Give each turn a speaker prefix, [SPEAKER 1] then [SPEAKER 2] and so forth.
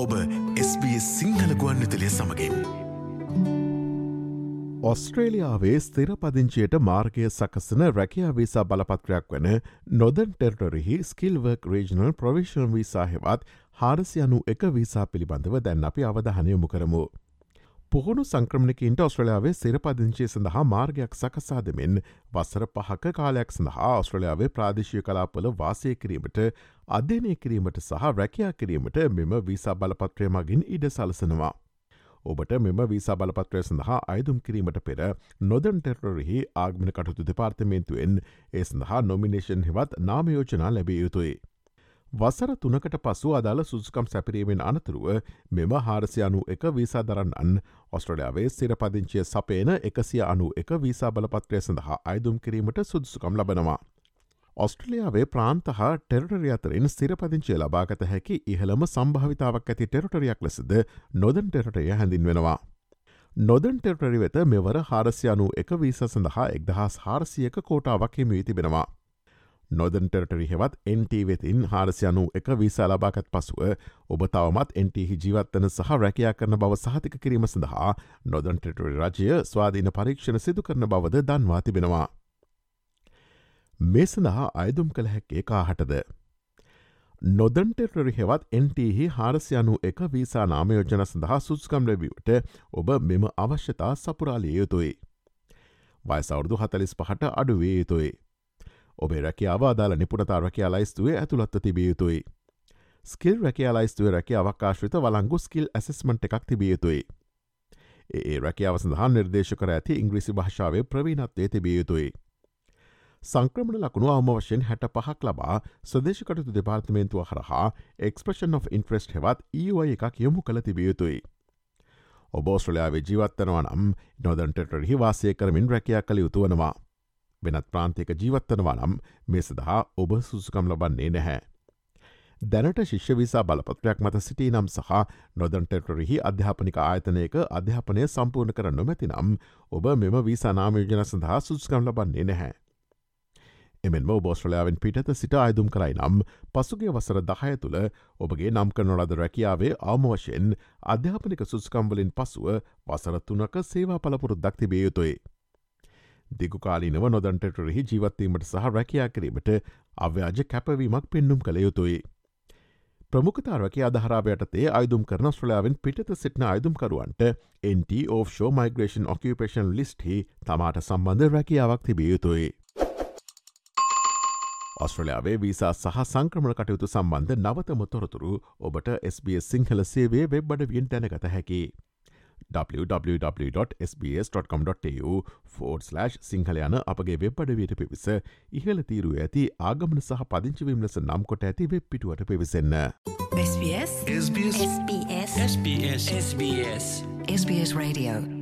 [SPEAKER 1] ඔබ SBS සිංහල ගුවන් විතලිය සමඟින්.
[SPEAKER 2] ඔස්ට්‍රේලියාවේ ස්තිර පදිංචියට මාර්ගය සකසන රැකයා වීසා බලපත්‍රයක් වන නොදන් ටෙර්ටොරෙහි ස්කිල්වර්ක් රේජනල් ප්‍රවිශන් වීසා හෙවත් හාරසියනු එක වීසා පිළිබඳව දැන් අපි අවධහනයමු කරමු. පුහුණු සංක්‍රමණකින්ට ඔස්ට්‍රලියාවේ සිරපදිංචය සඳහා මාර්ගයක් සකසා දෙමින් වසර පහක කාලයක් සඳහා ඔස්ට්‍රලියාවේ ප්‍රාදේශය කලාපල වාසය කිරීමට අධ්‍යනය කිරීමට සහ රැකයා කිරීමට මෙම වීසා බලපත්‍රය මගින් ඉඩ සලසනවා. ඔබට මෙම වීසා බලපත්‍රය සඳහා අයදුම් කිරීමට පෙර නොදන් ටෙරරෙහි ආගමන කටුතු දෙපාර්තමේන්තුවෙන් ඒ සඳහා නොමිනේෂන් හෙවත් නාමයෝජනා ලැබිය යුතුයි. වසර තුනකට පසු අදාළ සුදුකම් සැපිරීමෙන් අනතුරුව මෙම හාරසියනු එක වීසා දරන්නන් ඔස්ට්‍රලයාාවේ සිරපදිංචිය සපේන එකසිය අනු එක වීසා බලපත්‍රය සඳහා අයදුම් කිරීමට සුදුසුකම් ලබනවා. ඔස්ට්‍රලියාවේ ප්‍රාන්ත හා ටෙරටරිය අතරින් ස්තිරපදිංචය ලබාගත හැකි ඉහළම සම්භාවිතාවක් ඇති ටෙරටරියක් ලෙසද නොදන් ටෙරටය හැඳින්වෙනවා. නොදන් ටෙරටරි වෙත මෙවර හාරසියනු එක වීස සඳහා එක්දහස් හාරසියක කෝටාවක් හිමී තිබෙනවා. නොදන් ටෙරටරි හෙවත් NT වෙතින් හාරසියනු එක වීසා ලබාකත් පසුව ඔබ තවමත් NTහි ජීවත්තන සහ රැකයා කරන බව සහතික කිරීම සඳහා නොදන් ටෙටරි රජය ස්වාධීන පරීක්ෂණ සිදු කරන බවද දන්වා තිබෙනවා. මේ සඳහා අයදුම් කළ හැක්කේ කාහටද. නොදන්ටෙටරි හෙවත් එන්ටහි හාරසියනු එක වීසා නාමයෝජන සඳහා සුස්කම් ලැබීමට ඔබ මෙම අවශ්‍යතා සපුරාලිය යුතුයි. වයිසවුරදු හතලිස් පහට අඩුවේ යුතුයි. ඔබේ රැකියාව අදාළ නිපුණතා රැකයා ලයිස්තුවේ ඇතුළත්ව තිබිය යුතුයි. ස්කිල් රැකයා ලයිස්තුවේ රැකිය අවකාශවිත වලංගු ස්කිල් ඇසස්මට එකක් තිබිය යුතුයි. ඒ රැකියාව සඳහා නිර්දේශ කර ඇති ඉංග්‍රිසි භාෂාවේ ප්‍රවීණත්වය තිබිය යුතුයි. සංක්‍රමණ ලකුණු අවම වශයෙන් හැට පහක් ලබා සදේශකටතු දෙපාර්තමේන්තුව හරහා එක්ස්ප්‍රෂන් of ඉන්ට්‍රස්ට් හෙවත් ඒයි එකක් යොමු කළ තිබියයුතුයි. ඔබෝස්ට්‍රලයාාවේ ජීවත්තනවා නම් නොදන්ටටරහි වාසය කරමින් රැකයා කළ යුතුවනවා. වෙනත් ප්‍රාන්තික ජීවත්තනවා නම් මේ සඳහා ඔබ සුසුකම් ලබන්නේ නැහැ. දැනට ශිෂ්‍යවිසා බලපත්‍රයක් මත සිටී නම් සහ නොදන්ටෙටරෙහි අධ්‍යාපනික ආයතනයක අධ්‍යාපනය සම්පූර්ණ කර නොමැති නම් ඔබ මෙම වීසා නාමයෝජන සඳහා සුස්කම් ලබන්නේ නැහැ. එමෙන්ම බෝස්ට්‍රලයාාවෙන් පිටත සිට අයදුම් කරයි නම් පසුගේ වසර දහය තුළ ඔබගේ නම් කරනොලද රැකියාවේ ආමවශයෙන් අධ්‍යාපනික සුස්කම්වලින් පසුව වසර තුනක සේවා පලපුරුත් දක්තිබේ යුතුයි. දිගුකාලීනව නොදන්ටටරෙහි ජීවත්වීමට සහ රැකයා කිරීමට අව්‍යාජ කැපවීමක් පෙන්නුම් කළ යුතුයි. ප්‍රමුඛතාරක අධහරාවයට තේ අයිදුම් කරන ස්ට්‍රලයාාවෙන් පිටත සිටින අයිදුම්කරුවන්ට NT ඕෆ්ෂෝ මයිග්‍රේෂන් ඔකිපේෂන් ලිස්ටහි තමාට සම්බන්ධ රැකියාවක් තිබිය යුතුයි. ඔස්ට්‍රලයාාවේ වීසා සහ සංක්‍රමණ කටයුතු සම්බන්ධ නවතම තොරතුරු ඔබට SBS සිංහල සේවේ වෙබ්බඩවියෙන් දැනගත හැකි. www.sbs.com.tu ෆෝඩ්/ සිංහල යන අපගේ වෙබ්බඩවයට පිවිස ඉහල තීරුව ඇති ආගමන සහ පදිංචිවීම ලෙස නම් කොට ඇති වෙබ් පිටුවට පිවිසන්න.
[SPEAKER 3] SBS
[SPEAKER 1] SBS
[SPEAKER 3] SBS
[SPEAKER 4] SBS SBS
[SPEAKER 3] SBS Radio